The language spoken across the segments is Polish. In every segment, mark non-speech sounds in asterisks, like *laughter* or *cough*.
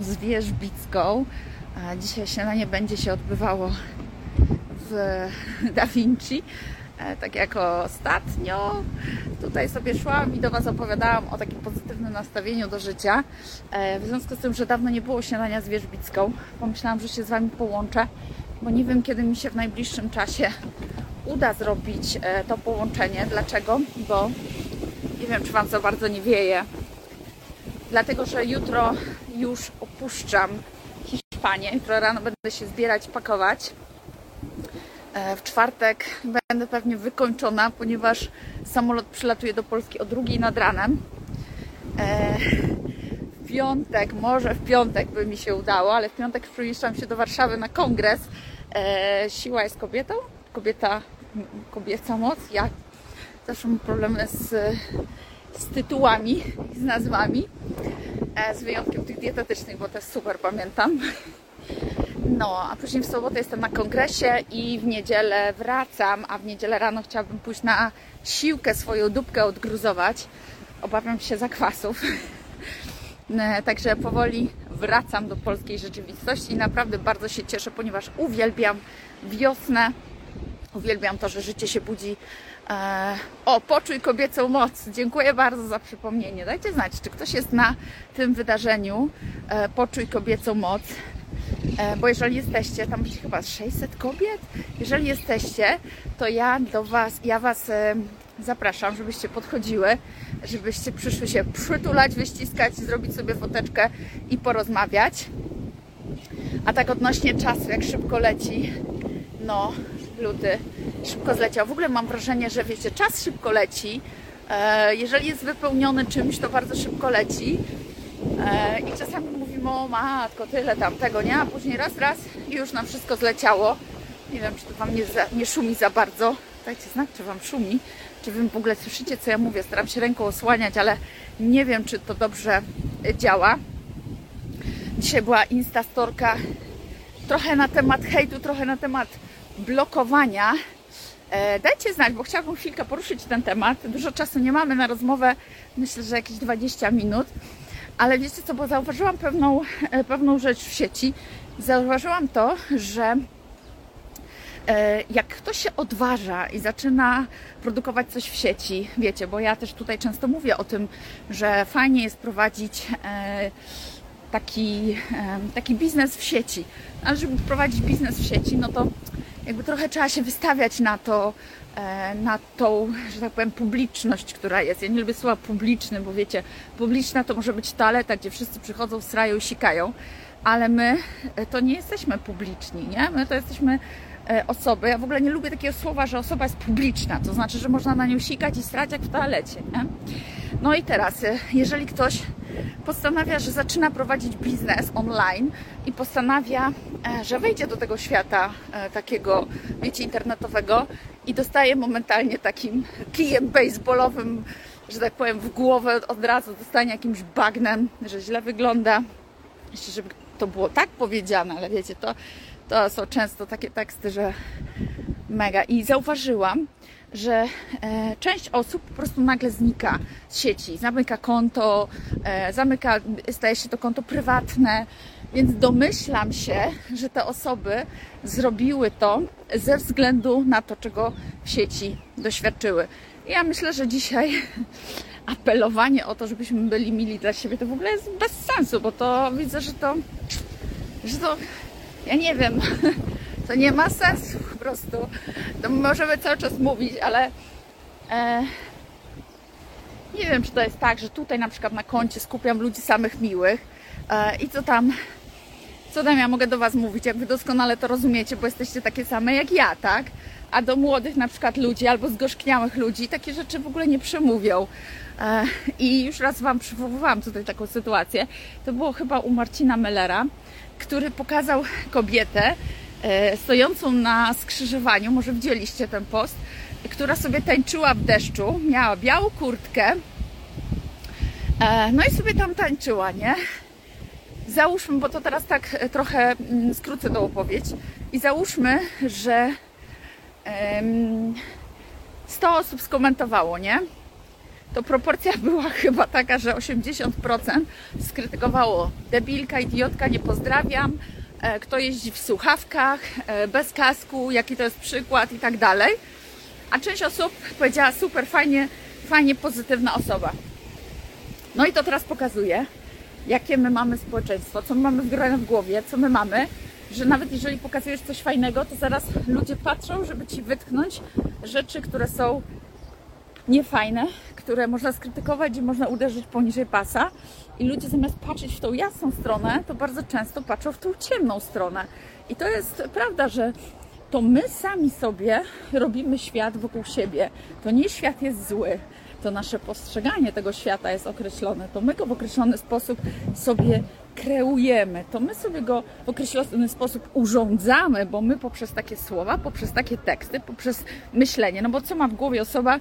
z Wierzbicką. Dzisiaj śniadanie będzie się odbywało w *laughs* Da Vinci. E, Tak jak ostatnio tutaj sobie szłam i do Was opowiadałam o takim pozytywnym nastawieniu do życia. E, W związku z tym, że dawno nie było śniadania z Wierzbicką, pomyślałam, że się z Wami połączę, bo nie wiem, kiedy mi się w najbliższym czasie uda zrobić e, to połączenie. Dlaczego? Bo nie wiem, czy Wam za bardzo nie wieje. Dlatego, że jutro już opuszczam Hiszpanię. Jutro rano będę się zbierać, pakować. E, W czwartek będę pewnie wykończona, ponieważ samolot przylatuje do Polski o drugiej nad ranem. E, W piątek, może w piątek by mi się udało, ale w piątek przyjeżdżam się do Warszawy na kongres. E, Siła jest kobietą, kobieta, kobieca moc. Ja zawsze mam problemy z, z tytułami, z nazwami, z wyjątkiem tych dietetycznych, bo też super pamiętam. No, a później w sobotę jestem na kongresie i w niedzielę wracam, a w niedzielę rano chciałabym pójść na siłkę swoją dupkę odgruzować. Obawiam się zakwasów. E, Także powoli wracam do polskiej rzeczywistości i naprawdę bardzo się cieszę, ponieważ uwielbiam wiosnę. Uwielbiam to, że życie się budzi. E, o, poczuj kobiecą moc. Dziękuję bardzo za przypomnienie. Dajcie znać, czy ktoś jest na tym wydarzeniu. E, poczuj kobiecą moc. E, bo jeżeli jesteście, tam będzie chyba 600 kobiet. Jeżeli jesteście, to ja do Was, ja Was zapraszam, żebyście podchodziły, żebyście przyszły się przytulać, wyściskać, zrobić sobie foteczkę i porozmawiać. A tak odnośnie czasu, jak szybko leci, no, luty szybko zleciał. W ogóle mam wrażenie, że wiecie, czas szybko leci. E, jeżeli jest wypełniony czymś, to bardzo szybko leci. E, I czasami mówimy, o matko, tyle tam tego, nie? A później raz, raz i już nam wszystko zleciało. Nie wiem, czy to Wam nie, za, nie szumi za bardzo. Dajcie znak, czy Wam szumi. Czy Wy w ogóle słyszycie, co ja mówię. Staram się ręką osłaniać, ale nie wiem, czy to dobrze działa. Dzisiaj była instastorka trochę na temat hejtu, trochę na temat blokowania. E, dajcie znać, bo chciałabym chwilkę poruszyć ten temat. Dużo czasu nie mamy na rozmowę, myślę, że jakieś 20 minut. Ale wiecie co, bo zauważyłam pewną, e, pewną rzecz w sieci. Zauważyłam to, że e, jak ktoś się odważa i zaczyna produkować coś w sieci, wiecie, bo ja też tutaj często mówię o tym, że fajnie jest prowadzić taki, taki biznes w sieci. Ale żeby prowadzić biznes w sieci, no to jakby trochę trzeba się wystawiać na to, e, na tą, że tak powiem, publiczność, która jest. Ja nie lubię słowa publiczny, bo wiecie, publiczna to może być toaleta, gdzie wszyscy przychodzą, srają i sikają, ale my e, to nie jesteśmy publiczni, nie? My to jesteśmy osoby. Ja w ogóle nie lubię takiego słowa, że osoba jest publiczna, to znaczy, że można na nią sikać i srać jak w toalecie, nie? No i teraz, e, jeżeli ktoś postanawia, że zaczyna prowadzić biznes online i postanawia, e, że wejdzie do tego świata e, takiego, wiecie, internetowego i dostaje momentalnie takim kijem baseballowym, że tak powiem, w głowę od razu dostanie jakimś bagnem, że źle wygląda. Jeszcze, żeby to było tak powiedziane, ale wiecie, to, to są często takie teksty, że mega. I zauważyłam, że e, część osób po prostu nagle znika z sieci, zamyka konto, e, zamyka, staje się to konto prywatne, więc domyślam się, że te osoby zrobiły to ze względu na to, czego w sieci doświadczyły. I ja myślę, że dzisiaj *laughs* apelowanie o to, żebyśmy byli mili dla siebie, to w ogóle jest bez sensu, bo to widzę, że to, że to, ja nie wiem, *laughs* to nie ma sensu po prostu. To możemy cały czas mówić, ale e, nie wiem, czy to jest tak, że tutaj na przykład na koncie skupiam ludzi samych miłych e, i co tam, tam ja mogę do Was mówić, jak Wy doskonale to rozumiecie, bo jesteście takie same jak ja, tak? A do młodych na przykład ludzi albo zgorzkniałych ludzi takie rzeczy w ogóle nie przemówią. E, I już raz Wam przywoływałam tutaj taką sytuację. To było chyba u Marcina Mellera, który pokazał kobietę e, stojącą na skrzyżowaniu, może widzieliście ten post, która sobie tańczyła w deszczu, miała białą kurtkę, e, no i sobie tam tańczyła, nie? Załóżmy, bo to teraz tak e, trochę mm, skrócę tą opowieść, i załóżmy, że em, 100 osób skomentowało, nie? to proporcja *laughs* była chyba taka, że 80% skrytykowało debilka, idiotka, nie pozdrawiam, e, kto jeździ w słuchawkach, e, bez kasku, jaki to jest przykład i tak dalej. A część osób powiedziała super, fajnie, fajnie pozytywna osoba. No i to teraz pokazuje, jakie my mamy społeczeństwo, co my mamy wgrane w głowie, co my mamy, że nawet jeżeli pokazujesz coś fajnego, to zaraz ludzie patrzą, żeby ci wytknąć rzeczy, które są niefajne, które można skrytykować i można uderzyć poniżej pasa. I ludzie zamiast patrzeć w tą jasną stronę, to bardzo często patrzą w tą ciemną stronę. I to jest prawda, że to my sami sobie robimy świat wokół siebie. To nie świat jest zły, to nasze postrzeganie tego świata jest określone. To my go w określony sposób sobie kreujemy, to my sobie go w określony sposób urządzamy, bo my poprzez takie słowa, poprzez takie teksty, poprzez myślenie, no bo co ma w głowie osoba,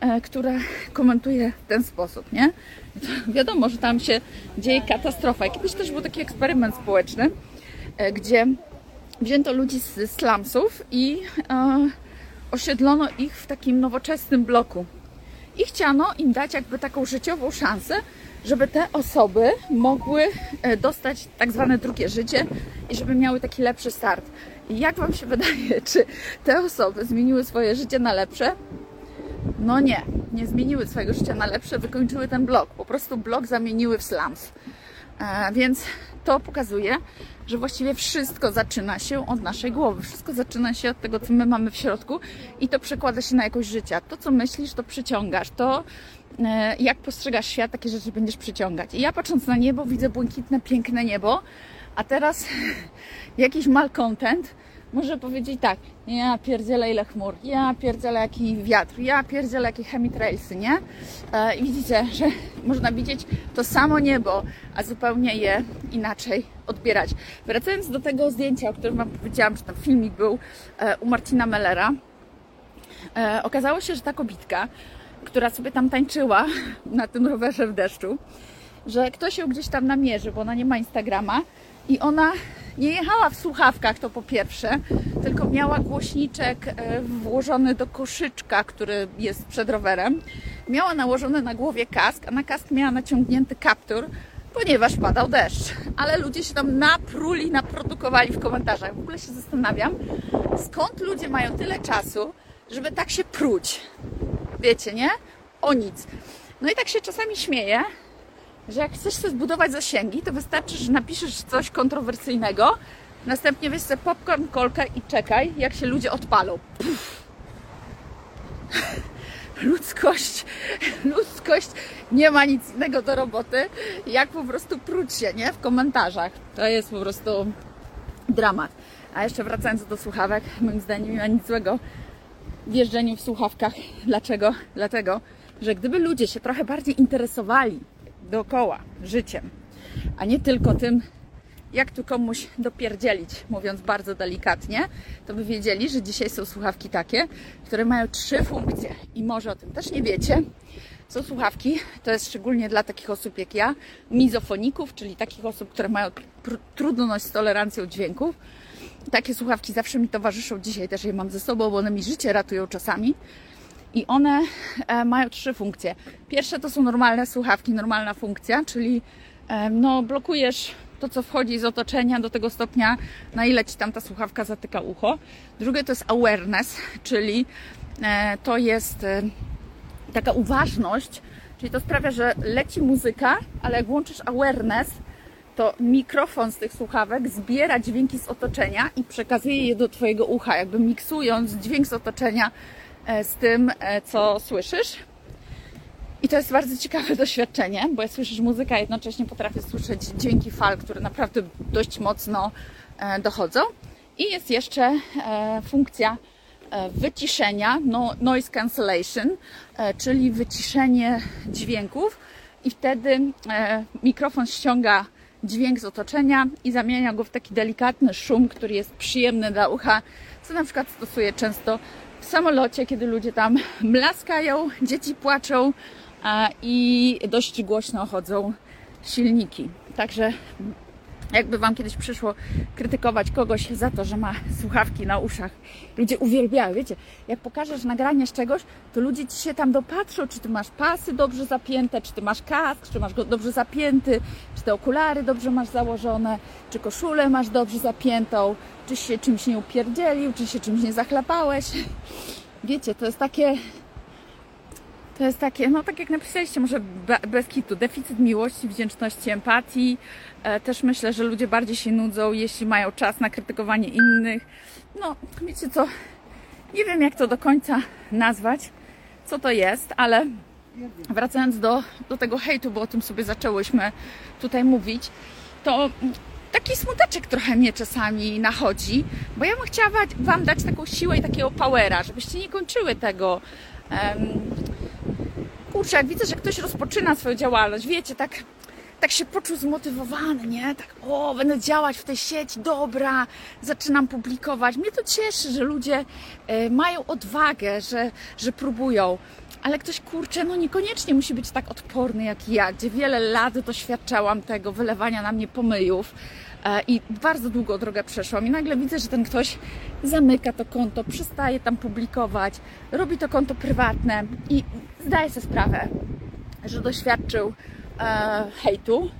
e, która komentuje w ten sposób, nie? To wiadomo, że tam się dzieje katastrofa. Kiedyś też był taki eksperyment społeczny, e, gdzie wzięto ludzi z slumsów i e, osiedlono ich w takim nowoczesnym bloku. I chciano im dać jakby taką życiową szansę, żeby te osoby mogły e, dostać tak zwane drugie życie i żeby miały taki lepszy start. I jak Wam się *laughs* wydaje, czy te osoby zmieniły swoje życie na lepsze? No nie, nie zmieniły swojego życia na lepsze, wykończyły ten blok. Po prostu blok zamieniły w slums. E, więc to pokazuje, że właściwie wszystko zaczyna się od naszej głowy. Wszystko zaczyna się od tego, co my mamy w środku i to przekłada się na jakość życia. To, co myślisz, to przyciągasz. To, e, jak postrzegasz świat, takie rzeczy będziesz przyciągać. I ja patrząc na niebo, widzę błękitne, piękne niebo, a teraz *laughs* jakiś malcontent może powiedzieć tak, ja pierdzielę ile chmur, ja pierdzielę jaki wiatr, ja pierdzielę jakie chemitrailsy, nie? E, I widzicie, że *laughs* można widzieć to samo niebo, a zupełnie je inaczej odbierać. Wracając do tego zdjęcia, o którym Wam powiedziałam, że tam filmik był e, u Marcina Mellera, e, okazało się, że ta kobitka, która sobie tam tańczyła *laughs* na tym rowerze w deszczu, że ktoś ją gdzieś tam namierzy, bo ona nie ma Instagrama i ona nie jechała w słuchawkach, to po pierwsze, tylko miała głośniczek e, włożony do koszyczka, który jest przed rowerem. Miała nałożony na głowie kask, a na kask miała naciągnięty kaptur, ponieważ padał deszcz. Ale ludzie się tam napruli, naprodukowali w komentarzach. W ogóle się zastanawiam, skąd ludzie mają tyle czasu, żeby tak się pruć. Wiecie, nie? O nic. No i tak się czasami śmieję, że jak chcesz sobie zbudować zasięgi, to wystarczy, że napiszesz coś kontrowersyjnego, następnie weź sobie popcorn, kolkę i czekaj, jak się ludzie odpalą. Ludzkość, ludzkość nie ma nic innego do roboty, jak po prostu pruć się, nie? W komentarzach. To jest po prostu dramat. A jeszcze wracając do słuchawek, moim zdaniem nie ma nic złego w jeżdżeniu w słuchawkach. Dlaczego? Dlatego, że gdyby ludzie się trochę bardziej interesowali dookoła życiem, a nie tylko tym, jak tu komuś dopierdzielić, mówiąc bardzo delikatnie, to by wiedzieli, że dzisiaj są słuchawki takie, które mają trzy funkcje i może o tym też nie wiecie. Są słuchawki, to jest szczególnie dla takich osób jak ja, mizofoników, czyli takich osób, które mają trudność z tolerancją dźwięków. Takie słuchawki zawsze mi towarzyszą, dzisiaj też je mam ze sobą, bo one mi życie ratują czasami. I one e, mają trzy funkcje. Pierwsze to są normalne słuchawki, normalna funkcja, czyli e, no, blokujesz to, co wchodzi z otoczenia do tego stopnia, na ile ci tam ta słuchawka zatyka ucho. Drugie to jest awareness, czyli e, to jest taka uważność, czyli to sprawia, że leci muzyka, ale jak włączysz awareness, to mikrofon z tych słuchawek zbiera dźwięki z otoczenia i przekazuje je do Twojego ucha, jakby miksując dźwięk z otoczenia z tym, e, co słyszysz. I to jest bardzo ciekawe *laughs* doświadczenie, bo jak słyszysz muzykę, a jednocześnie potrafię słyszeć dźwięki fal, które naprawdę dość mocno e, dochodzą. I jest jeszcze funkcja wyciszenia, no, noise cancellation, czyli wyciszenie dźwięków i wtedy mikrofon ściąga dźwięk z otoczenia i zamienia go w taki delikatny szum, który jest przyjemny dla ucha, co na przykład stosuję często w samolocie, kiedy ludzie tam *laughs* mlaskają, dzieci płaczą i dość głośno chodzą silniki. Także Jakby Wam kiedyś przyszło krytykować kogoś za to, że ma słuchawki na uszach. Ludzie uwielbiają, wiecie, jak pokażesz nagranie z czegoś, to ludzie Ci się tam dopatrzą, czy Ty masz pasy dobrze zapięte, czy Ty masz kask, czy masz go dobrze zapięty, czy te okulary dobrze masz założone, czy koszulę masz dobrze zapiętą, czy się czymś nie upierdzielił, czy się czymś nie zachlapałeś. Wiecie, to jest takie to jest takie, no tak jak napisaliście, może bez kitu, deficyt miłości, wdzięczności, empatii. E, też myślę, że ludzie bardziej się nudzą, jeśli mają czas na krytykowanie innych. No, wiecie co, nie wiem jak to do końca nazwać, co to jest, ale wracając do, do tego hejtu, bo o tym sobie zaczęłyśmy tutaj mówić, to taki smuteczek trochę mnie czasami nachodzi, bo ja bym chciała Wam dać taką siłę i takiego powera, żebyście nie kończyły tego kurczę, jak widzę, że ktoś rozpoczyna swoją działalność, wiecie, tak, tak się poczuł zmotywowany, nie? Tak, o, będę działać w tej sieci, dobra, zaczynam publikować. Mnie to cieszy, że ludzie y, mają odwagę, że, że próbują. Ale ktoś, kurczę, no niekoniecznie musi być tak odporny jak ja, gdzie wiele lat doświadczałam tego wylewania na mnie pomyjów e, i bardzo długą drogę przeszłam i nagle widzę, że ten ktoś zamyka to konto, przestaje tam publikować, robi to konto prywatne i zdaję sobie sprawę, że doświadczył e, hejtu.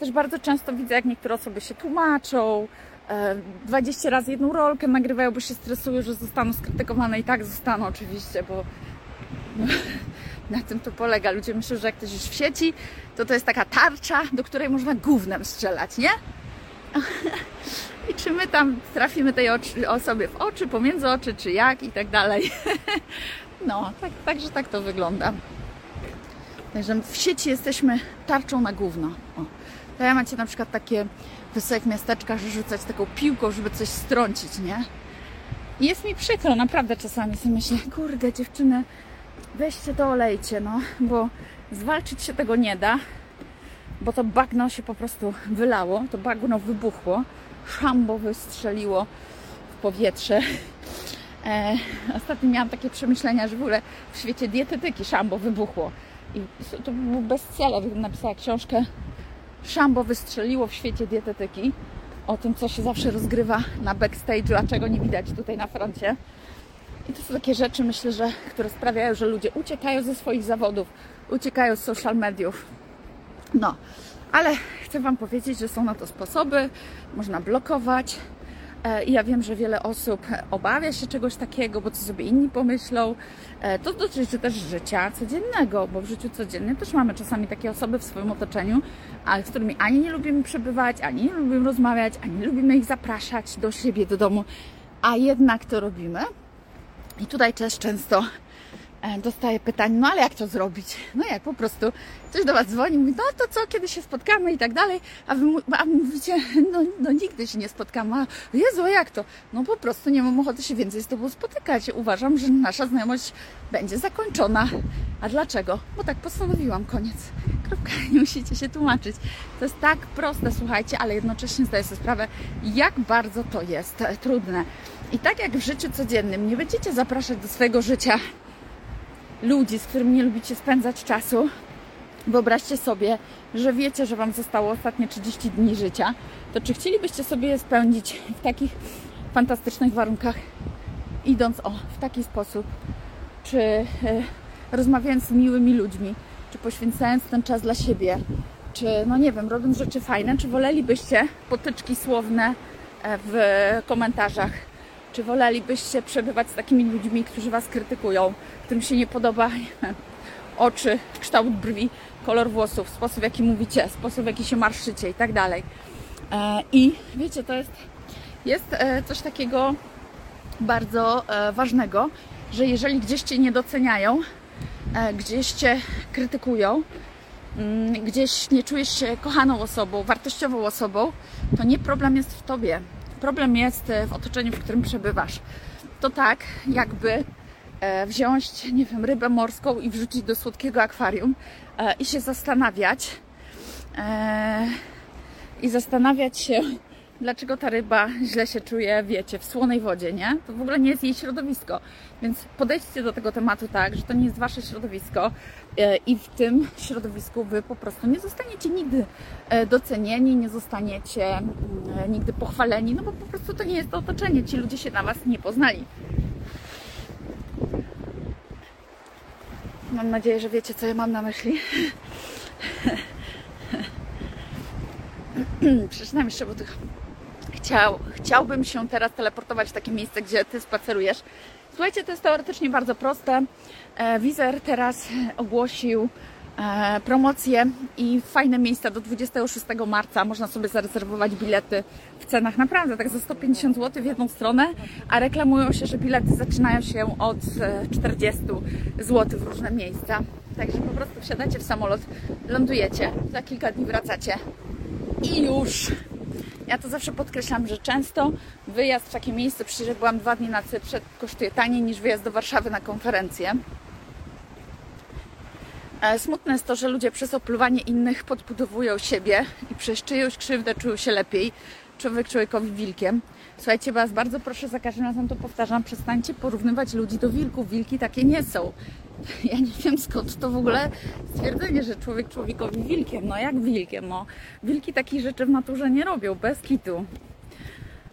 Też bardzo często widzę, jak niektóre osoby się tłumaczą, e, 20 razy jedną rolkę nagrywają, bo się stresują, że zostaną skrytykowane i tak zostaną oczywiście, bo *laughs* na tym to polega. Ludzie myślą, że jak ktoś jest w sieci, to to jest taka tarcza, do której można gównem strzelać, nie? *laughs* I czy my tam trafimy tej osobie w oczy, pomiędzy oczy, czy jak i tak dalej. *laughs* No, tak, także tak to wygląda. Także w sieci jesteśmy tarczą na gówno. O. Ja macie na przykład takie w miasteczkach, że rzucać taką piłką, żeby coś strącić, nie? I jest mi przykro, naprawdę czasami sobie myślę, kurde dziewczyny, weźcie to olejcie, no, bo zwalczyć się tego nie da, bo to bagno się po prostu wylało, to bagno wybuchło, szambo wystrzeliło w powietrze E, ostatnio miałam takie przemyślenia, że w ogóle w świecie dietetyki szambo wybuchło. I to był bestseller, napisała książkę Szambo wystrzeliło w świecie dietetyki. O tym, co się zawsze rozgrywa na backstage'u, a czego nie widać tutaj na froncie. I to są takie rzeczy, myślę, że które sprawiają, że ludzie uciekają ze swoich zawodów, uciekają z social mediów. No, ale chcę Wam powiedzieć, że są na to sposoby. Można blokować, E, I ja wiem, że wiele osób obawia się czegoś takiego, bo co sobie inni pomyślą. E, to dotyczy też życia codziennego, bo w życiu codziennym też mamy czasami takie osoby w swoim otoczeniu, z którymi ani nie lubimy przebywać, ani nie lubimy rozmawiać, ani nie lubimy ich zapraszać do siebie, do domu, a jednak to robimy. I tutaj też często dostaję pytań, no ale jak to zrobić? No jak po prostu ktoś do Was dzwoni, mówi, no to co, kiedy się spotkamy i tak dalej, a Wy, a mówicie, no, no nigdy się nie spotkamy, a Jezu, jak to? No po prostu nie mam ochoty się więcej z Tobą spotykać. Uważam, że nasza znajomość będzie zakończona. A dlaczego? Bo tak postanowiłam, koniec. Kropka, *laughs* nie musicie się tłumaczyć. To jest tak proste, słuchajcie, ale jednocześnie zdaję sobie sprawę, jak bardzo to jest trudne. I tak jak w życiu codziennym nie będziecie zapraszać do swojego życia ludzi, z którymi nie lubicie spędzać czasu, wyobraźcie sobie, że wiecie, że Wam zostało ostatnie 30 dni życia, to czy chcielibyście sobie je spędzić w takich fantastycznych warunkach, idąc o, w taki sposób, czy e, rozmawiając z miłymi ludźmi, czy poświęcając ten czas dla siebie, czy, no nie wiem, robiąc rzeczy fajne, czy wolelibyście potyczki słowne e, w komentarzach czy wolelibyście przebywać z takimi ludźmi, którzy Was krytykują, którym się nie podoba oczy, kształt brwi, kolor włosów, sposób w jaki mówicie, sposób w jaki się marszycie i tak dalej. E, I wiecie, to jest, jest e, coś takiego bardzo e, ważnego, że jeżeli gdzieś Cię nie doceniają, gdzieś Cię krytykują, mm, gdzieś nie czujesz się kochaną osobą, wartościową osobą, to nie problem jest w Tobie, Problem jest e, w otoczeniu, w którym przebywasz. To tak, jakby e, wziąć, nie wiem, rybę morską i wrzucić do słodkiego akwarium e, i się zastanawiać i zastanawiać się dlaczego ta ryba źle się czuje, wiecie, w słonej wodzie, nie? To w ogóle nie jest jej środowisko. Więc podejdźcie do tego tematu tak, że to nie jest wasze środowisko i w tym środowisku wy po prostu nie zostaniecie nigdy e, docenieni, nie zostaniecie mm, nigdy pochwaleni, no bo po prostu to nie jest to otoczenie. Ci ludzie się na was nie poznali. Mam nadzieję, że wiecie, co ja mam na myśli. *laughs* Przeczytam jeszcze, bo tych chciał, chciałbym się teraz teleportować w takie miejsce, gdzie Ty spacerujesz. Słuchajcie, to jest teoretycznie bardzo proste. E, Wizer teraz ogłosił e, promocję i fajne miejsca do 26 marca. Można sobie zarezerwować bilety w cenach naprawdę tak za 150 zł w jedną stronę, a reklamują się, że bilety zaczynają się od 40 e, zł w różne miejsca. Także po prostu wsiadacie w samolot, lądujecie, za kilka dni wracacie i już. Ja to zawsze podkreślam, że często wyjazd w takie miejsce, przecież byłam dwa dni na Cyprze, kosztuje taniej niż wyjazd do Warszawy na konferencję. E, smutne jest to, że ludzie przez opluwanie innych podbudowują siebie i przez czyjąś krzywdę czują się lepiej. Człowiek człowiekowi wilkiem. Słuchajcie, Was bardzo proszę, za każdym razem to powtarzam, przestańcie porównywać ludzi do wilków. Wilki takie nie są. Ja nie wiem skąd to w ogóle stwierdzenie, że człowiek człowiekowi wilkiem. No jak wilkiem? No, wilki takich rzeczy w naturze nie robią, bez kitu.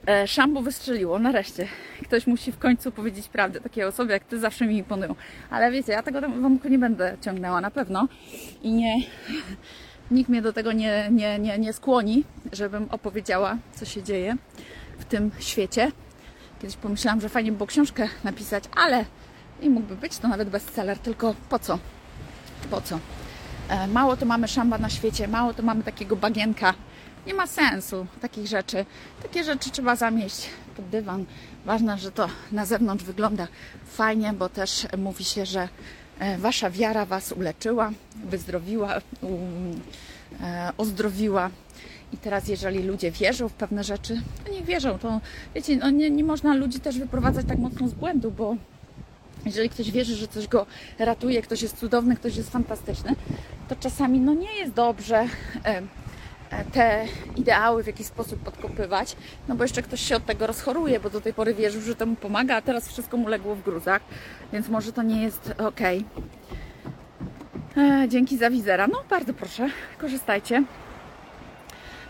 E, szambo wystrzeliło, nareszcie. Ktoś musi w końcu powiedzieć prawdę. Takie osoby jak Ty zawsze mi imponują. Ale wiecie, ja tego Wam nie będę ciągnęła na pewno. I nie... Nikt mnie do tego nie, nie, nie, nie skłoni, żebym opowiedziała, co się dzieje w tym świecie. Kiedyś pomyślałam, że fajnie by było książkę napisać, ale i mógłby być to nawet bestseller, tylko po co? Po co? E, mało to mamy szamba na świecie, mało to mamy takiego bagienka. Nie ma sensu takich rzeczy. Takie rzeczy trzeba zamieść pod dywan. Ważne, że to na zewnątrz wygląda fajnie, bo też mówi się, że e, wasza wiara was uleczyła, wyzdrowiła, e, ozdrowiła. I teraz, jeżeli ludzie wierzą w pewne rzeczy, to niech wierzą. To wiecie, no nie, nie można ludzi też wyprowadzać tak mocno z błędu, bo jeżeli ktoś wierzy, że coś go ratuje, ktoś jest cudowny, ktoś jest fantastyczny, to czasami no nie jest dobrze e, te ideały w jakiś sposób podkopywać, no bo jeszcze ktoś się od tego rozchoruje, bo do tej pory wierzył, że to mu pomaga, a teraz wszystko mu legło w gruzach, więc może to nie jest ok. E, dzięki za wizera. No bardzo proszę, korzystajcie.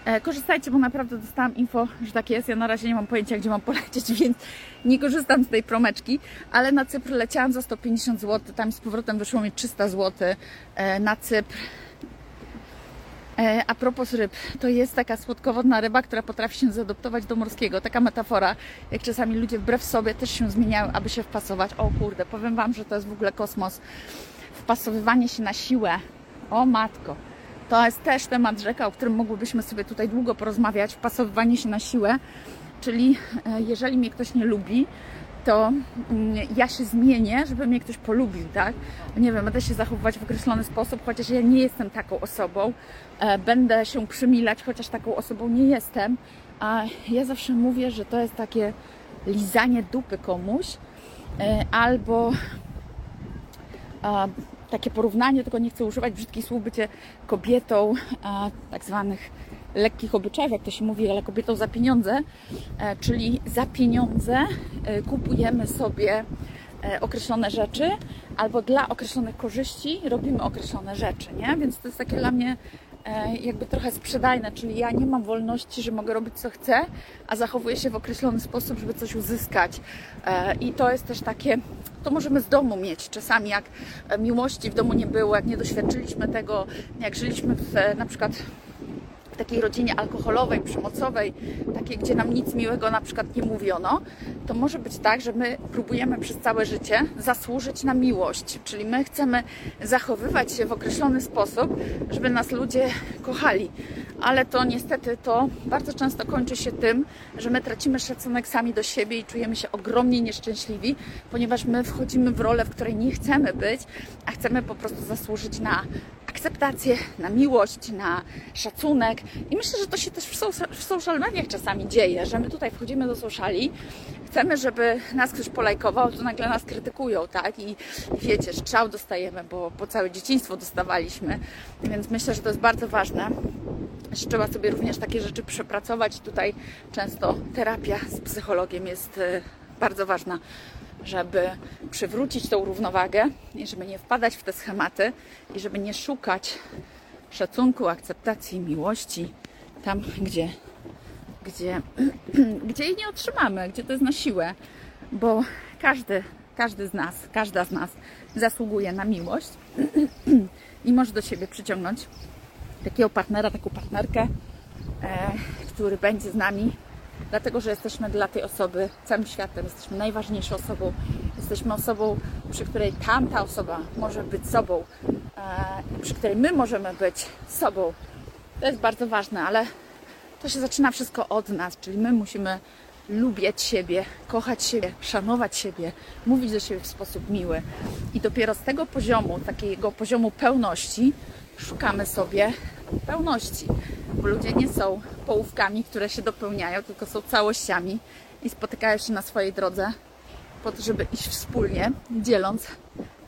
E, korzystajcie, bo naprawdę dostałam info, że tak jest. Ja na razie nie mam pojęcia, gdzie mam polecieć, *laughs* więc nie korzystam z tej promeczki, ale na Cypr leciałam za 150 zł, tam z powrotem wyszło mi 300 zł e, na Cypr. E, a propos ryb, to jest taka słodkowodna ryba, która potrafi się zaadoptować do morskiego. Taka metafora, jak czasami ludzie wbrew sobie też się zmieniają, aby się wpasować. O kurde, powiem Wam, że to jest w ogóle kosmos. Wpasowywanie się na siłę. O matko. To jest też temat rzeka, o którym mogłybyśmy sobie tutaj długo porozmawiać, wpasowywanie się na siłę. Czyli e, jeżeli mnie ktoś nie lubi, to mm, ja się zmienię, żeby mnie ktoś polubił, tak? Nie wiem, będę się zachowywać w określony sposób, chociaż ja nie jestem taką osobą. E, będę się przymilać, chociaż taką osobą nie jestem. A ja zawsze mówię, że to jest takie lizanie dupy komuś e, albo takie porównanie, tylko nie chcę używać brzydkich słów, bycie kobietą tak zwanych lekkich obyczajów, jak to się mówi, ale kobietą za pieniądze, e, czyli za pieniądze e, kupujemy sobie e, określone rzeczy albo dla określonych korzyści robimy określone rzeczy, nie? Więc to jest takie dla mnie jakby trochę sprzedajne, czyli ja nie mam wolności, że mogę robić co chcę, a zachowuję się w określony sposób, żeby coś uzyskać. I to jest też takie to możemy z domu mieć. Czasami jak miłości w domu nie było, jak nie doświadczyliśmy tego, jak żyliśmy w, na przykład takiej rodzinie alkoholowej, przemocowej, takiej, gdzie nam nic miłego na przykład nie mówiono, to może być tak, że my próbujemy przez całe życie zasłużyć na miłość. Czyli my chcemy zachowywać się w określony sposób, żeby nas ludzie kochali. Ale to niestety to bardzo często kończy się tym, że my tracimy szacunek sami do siebie i czujemy się ogromnie nieszczęśliwi, ponieważ my wchodzimy w rolę, w której nie chcemy być, a chcemy po prostu zasłużyć na akceptację, na miłość, na szacunek. I myślę, że to się też w, social, w social mediach czasami dzieje, że my tutaj wchodzimy do sociali, chcemy, żeby nas ktoś polajkował, to nagle nas krytykują, tak? I wiecie, strzał dostajemy, bo po całe dzieciństwo dostawaliśmy. Więc myślę, że to jest bardzo ważne, że trzeba sobie również takie rzeczy przepracować. Tutaj często terapia z psychologiem jest e, bardzo ważna, żeby przywrócić tą równowagę i żeby nie wpadać w te schematy i żeby nie szukać szacunku, akceptacji, miłości tam, gdzie, gdzie, *clears throat* gdzie jej nie otrzymamy, gdzie to jest na siłę, bo każdy, każdy z nas, każda z nas zasługuje na miłość *clears throat* i może do siebie przyciągnąć takiego partnera, taką partnerkę, e, który będzie z nami dlatego że jesteśmy dla tej osoby całym światem, jesteśmy najważniejszą osobą, jesteśmy osobą, przy której tamta osoba może być sobą, e, przy której my możemy być sobą. To jest bardzo ważne, ale to się zaczyna wszystko od nas, czyli my musimy lubić siebie, kochać siebie, szanować siebie, mówić do siebie w sposób miły. I dopiero z tego poziomu, takiego poziomu pełności, szukamy sobie pełności, bo ludzie nie są połówkami, które się dopełniają, tylko są całościami i spotykają się na swojej drodze po to, żeby iść wspólnie, dzieląc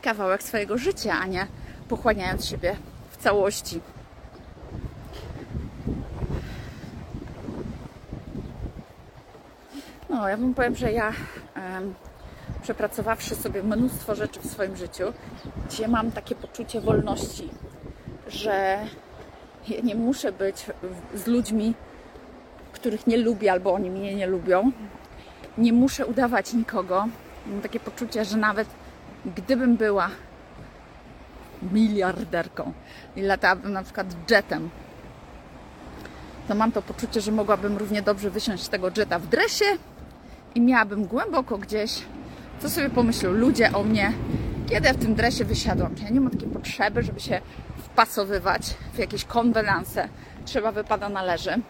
kawałek swojego życia, a nie pochłaniając siebie w całości. No, ja wam powiem, że ja um, przepracowawszy sobie mnóstwo rzeczy w swoim życiu, gdzie mam takie poczucie wolności, że ja nie muszę być z ludźmi, których nie lubię albo oni mnie nie lubią. Nie muszę udawać nikogo. Mam takie poczucie, że nawet gdybym była miliarderką i latałabym na przykład jetem, to mam to poczucie, że mogłabym równie dobrze wysiąść z tego jeta w dresie i miałabym głęboko gdzieś, co sobie pomyślą ludzie o mnie, kiedy ja w tym dresie wysiadłam. Ja nie mam takiej potrzeby, żeby się wpasowywać w jakieś konwenanse. Trzeba wypada należy.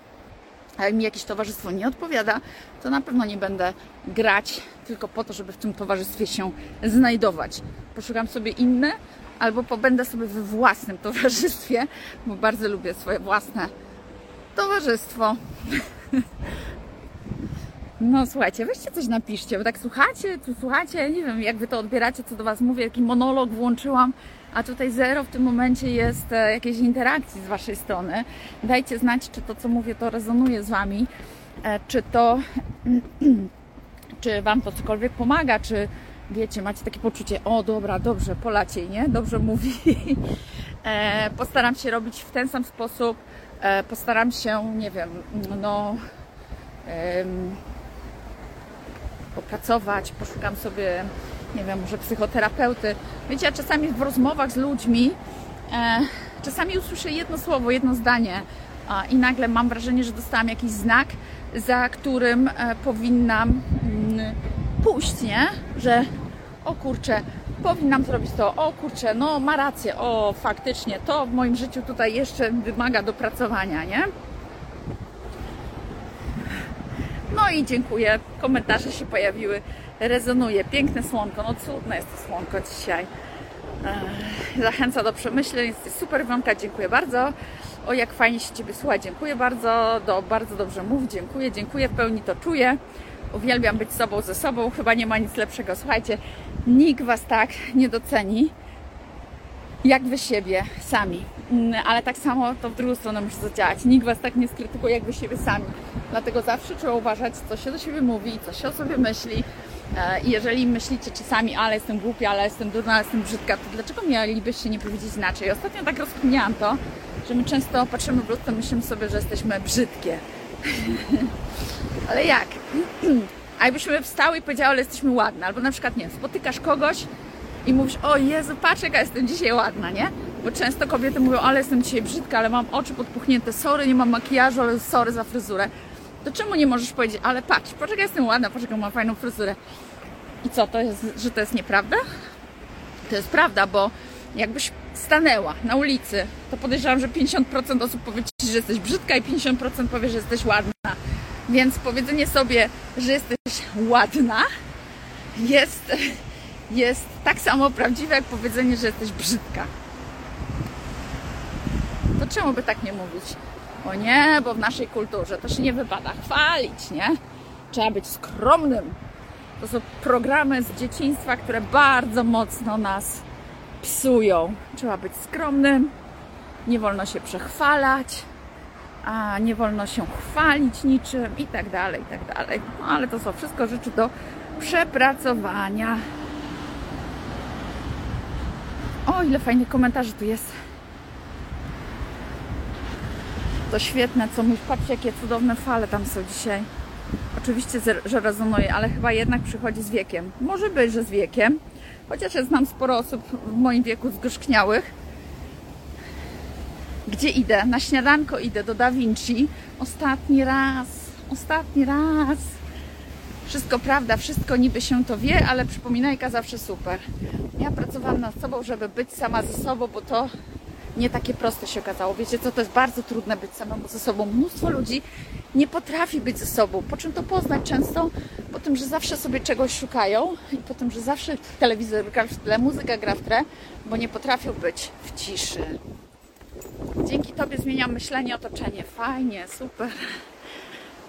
A jak mi jakieś towarzystwo nie odpowiada, to na pewno nie będę grać tylko po to, żeby w tym towarzystwie się znajdować. Poszukam sobie inne, albo pobędę sobie we własnym towarzystwie, bo bardzo lubię swoje własne towarzystwo. No słuchajcie, weźcie coś napiszcie, bo tak słuchacie, tu słuchacie, nie wiem jak wy to odbieracie, co do was mówię, jaki monolog włączyłam, a tutaj zero w tym momencie jest e, jakiejś interakcji z waszej strony. Dajcie znać, czy to, co mówię, to rezonuje z wami, e, czy to, *clears throat* czy wam to cokolwiek pomaga, czy wiecie, macie takie poczucie, o dobra, dobrze, Polaciej, nie? Dobrze mówi. *laughs* E, postaram się robić w ten sam sposób, postaram się, nie wiem, no popracować, poszukam sobie, nie wiem, może psychoterapeuty. Wiecie, ja czasami w rozmowach z ludźmi e, czasami usłyszę jedno słowo, jedno zdanie a, i nagle mam wrażenie, że dostałam jakiś znak, za którym e, powinnam mm, pójść, nie? Że o kurczę, powinnam zrobić to, o kurczę, no ma rację, o faktycznie, to w moim życiu tutaj jeszcze wymaga dopracowania, nie? No i dziękuję. Komentarze się pojawiły. Rezonuje. Piękne słonko. No cudne jest to słonko dzisiaj. Zachęca do przemyśleń. Super, Iwonka. Dziękuję bardzo. O, jak fajnie się Ciebie słucha. Dziękuję bardzo. Do, bardzo dobrze mów. Dziękuję. Dziękuję. W pełni to czuję. Uwielbiam być sobą ze sobą. Chyba nie ma nic lepszego. Słuchajcie, nikt Was tak nie doceni, jak Wy siebie sami. Mm, ale tak samo to w drugą stronę musi zadziałać. Nikt Was tak nie skrytykuje, jak Wy siebie sami. Dlatego zawsze trzeba uważać, co się do siebie mówi, co się o sobie myśli. E, I jeżeli myślicie czasami, ale jestem głupia, ale jestem durna, ale jestem brzydka, to dlaczego mielibyście nie powiedzieć inaczej? Ostatnio tak rozkminiałam to, że my często patrzymy w lustro, myślimy sobie, że jesteśmy brzydkie. *laughs* ale jak? *clears throat* A jakbyśmy wstały i powiedziały, ale jesteśmy ładne, albo na przykład, nie spotykasz kogoś i mówisz, o Jezu, patrz jaka jestem dzisiaj ładna, nie? Bo często kobiety mówią, ale jestem dzisiaj brzydka, ale mam oczy podpuchnięte, sorry, nie mam makijażu, ale sorry za fryzurę to czemu nie możesz powiedzieć, ale patrz, poczekaj, jestem ładna, poczekaj, mam fajną fryzurę. I co, to jest, że to jest nieprawda? To jest prawda, bo jakbyś stanęła na ulicy, to podejrzewam, że 50% osób powie Ci, że jesteś brzydka i 50% powie, że jesteś ładna. Więc powiedzenie sobie, że jesteś ładna jest, jest tak samo prawdziwe, jak powiedzenie, że jesteś brzydka. czemu by tak nie mówić? O nie, bo w naszej kulturze to się nie wypada chwalić, nie? Trzeba być skromnym. To są programy z dzieciństwa, które bardzo mocno nas psują. Trzeba być skromnym, nie wolno się przechwalać, a nie wolno się chwalić niczym i tak dalej, i tak dalej. No, ale to są wszystko rzeczy do przepracowania. O, ile fajnych komentarzy tu jest. To świetne, co mówisz. Patrzcie, jakie cudowne fale tam są dzisiaj. Oczywiście, że rezonuje, ale chyba jednak przychodzi z wiekiem. Może być, że z wiekiem. Chociaż ja znam sporo osób w moim wieku zgorzkniałych. Gdzie idę? Na śniadanko idę do Da Vinci. Ostatni raz. Ostatni raz. Wszystko prawda, wszystko niby się to wie, ale przypominajka zawsze super. Ja pracowałam nad sobą, żeby być sama ze sobą, bo to nie takie proste się okazało. Wiecie co, to jest bardzo trudne być samemu ze sobą. Mnóstwo ludzi nie potrafi być ze sobą. Po czym to poznać często? Po tym, że zawsze sobie czegoś szukają i po tym, że zawsze telewizor gra w tle, muzyka gra w tle, bo nie potrafią być w ciszy. Dzięki Tobie zmieniam myślenie, otoczenie. Fajnie, super.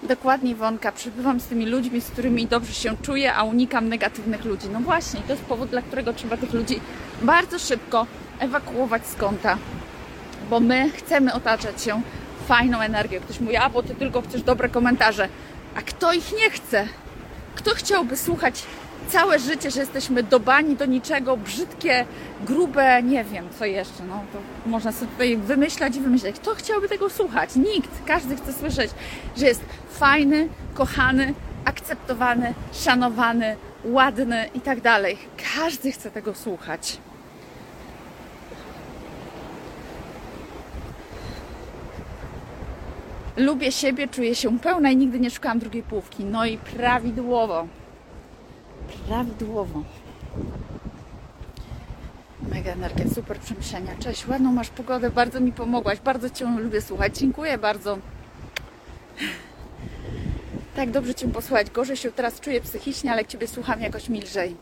Dokładnie, Wonka. Przebywam z tymi ludźmi, z którymi dobrze się czuję, a unikam negatywnych ludzi. No właśnie, to jest powód, dla którego trzeba tych ludzi bardzo szybko ewakuować z kąta. Bo my chcemy otaczać się fajną energią. Ktoś mówi, a bo ty tylko chcesz dobre komentarze. A kto ich nie chce? Kto chciałby słuchać całe życie, że jesteśmy dobani do niczego, brzydkie, grube, nie wiem co jeszcze. No, to można sobie wymyślać i wymyślać. Kto chciałby tego słuchać? Nikt. Każdy chce słyszeć, że jest fajny, kochany, akceptowany, szanowany, ładny i tak dalej. Każdy chce tego słuchać. Lubię siebie, czuję się pełna i nigdy nie szukałam drugiej połówki. No i prawidłowo. Prawidłowo. Mega energia, super przemyślenia. Cześć, ładną masz pogodę, bardzo mi pomogłaś, bardzo Cię lubię słuchać. Dziękuję bardzo. Tak dobrze Cię posłuchać. Gorzej się teraz czuję psychicznie, ale Ciebie słucham jakoś milżej.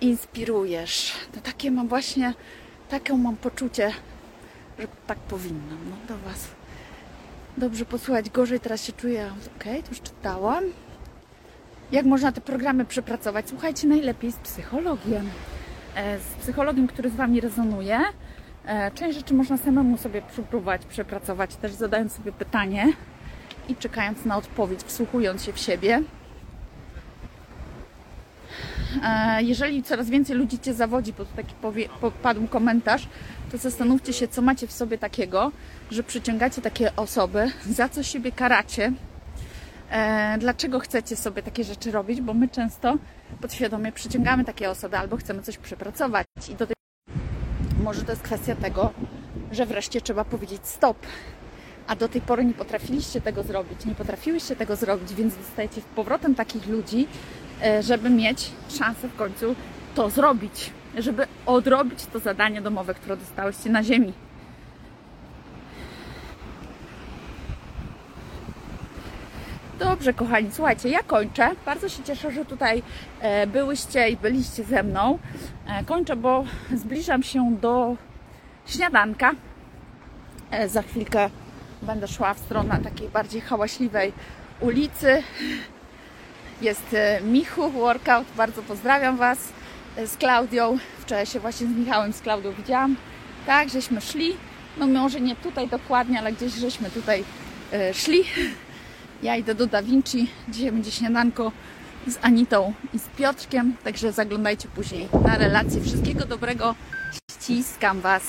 Inspirujesz. To takie mam właśnie, taką mam poczucie, że tak powinnam. No do Was. Dobrze posłuchać, gorzej teraz się czuję. Okej, okay, to już czytałam. Jak można te programy przepracować? Słuchajcie, najlepiej z psychologiem. E, z psychologiem, który z Wami rezonuje. E, część rzeczy można samemu sobie próbować przepracować, też zadając sobie pytanie i czekając na odpowiedź, wsłuchując się w siebie. E, jeżeli coraz więcej ludzi Cię zawodzi, bo tu taki powie, padł komentarz, to zastanówcie się, co macie w sobie takiego, że przyciągacie takie osoby, za co siebie karacie, dlaczego chcecie sobie takie rzeczy robić, bo my często podświadomie przyciągamy takie osoby albo chcemy coś przepracować. I do tej może to jest kwestia tego, że wreszcie trzeba powiedzieć stop, a do tej pory nie potrafiliście tego zrobić, nie potrafiłyście tego zrobić, więc dostajecie w powrotem takich ludzi, e, żeby mieć szansę w końcu to zrobić, żeby odrobić to zadanie domowe, które dostałyście na ziemi. Dobrze, kochani, słuchajcie, ja kończę. Bardzo się cieszę, że tutaj e, byłyście i byliście ze mną. E, kończę, bo zbliżam się do śniadanka. E, za chwilkę będę szła w stronę takiej bardziej hałaśliwej ulicy. Jest Michu Workout. Bardzo pozdrawiam Was z Klaudią. Wczoraj się właśnie z Michałem, z Klaudią widziałam. Tak, żeśmy szli. No może nie tutaj dokładnie, ale gdzieś żeśmy tutaj szli. Ja idę do Da Vinci. Dzisiaj będzie śniadanko z Anitą i z Piotrkiem, także zaglądajcie później na relacje. Wszystkiego dobrego. Ściskam Was.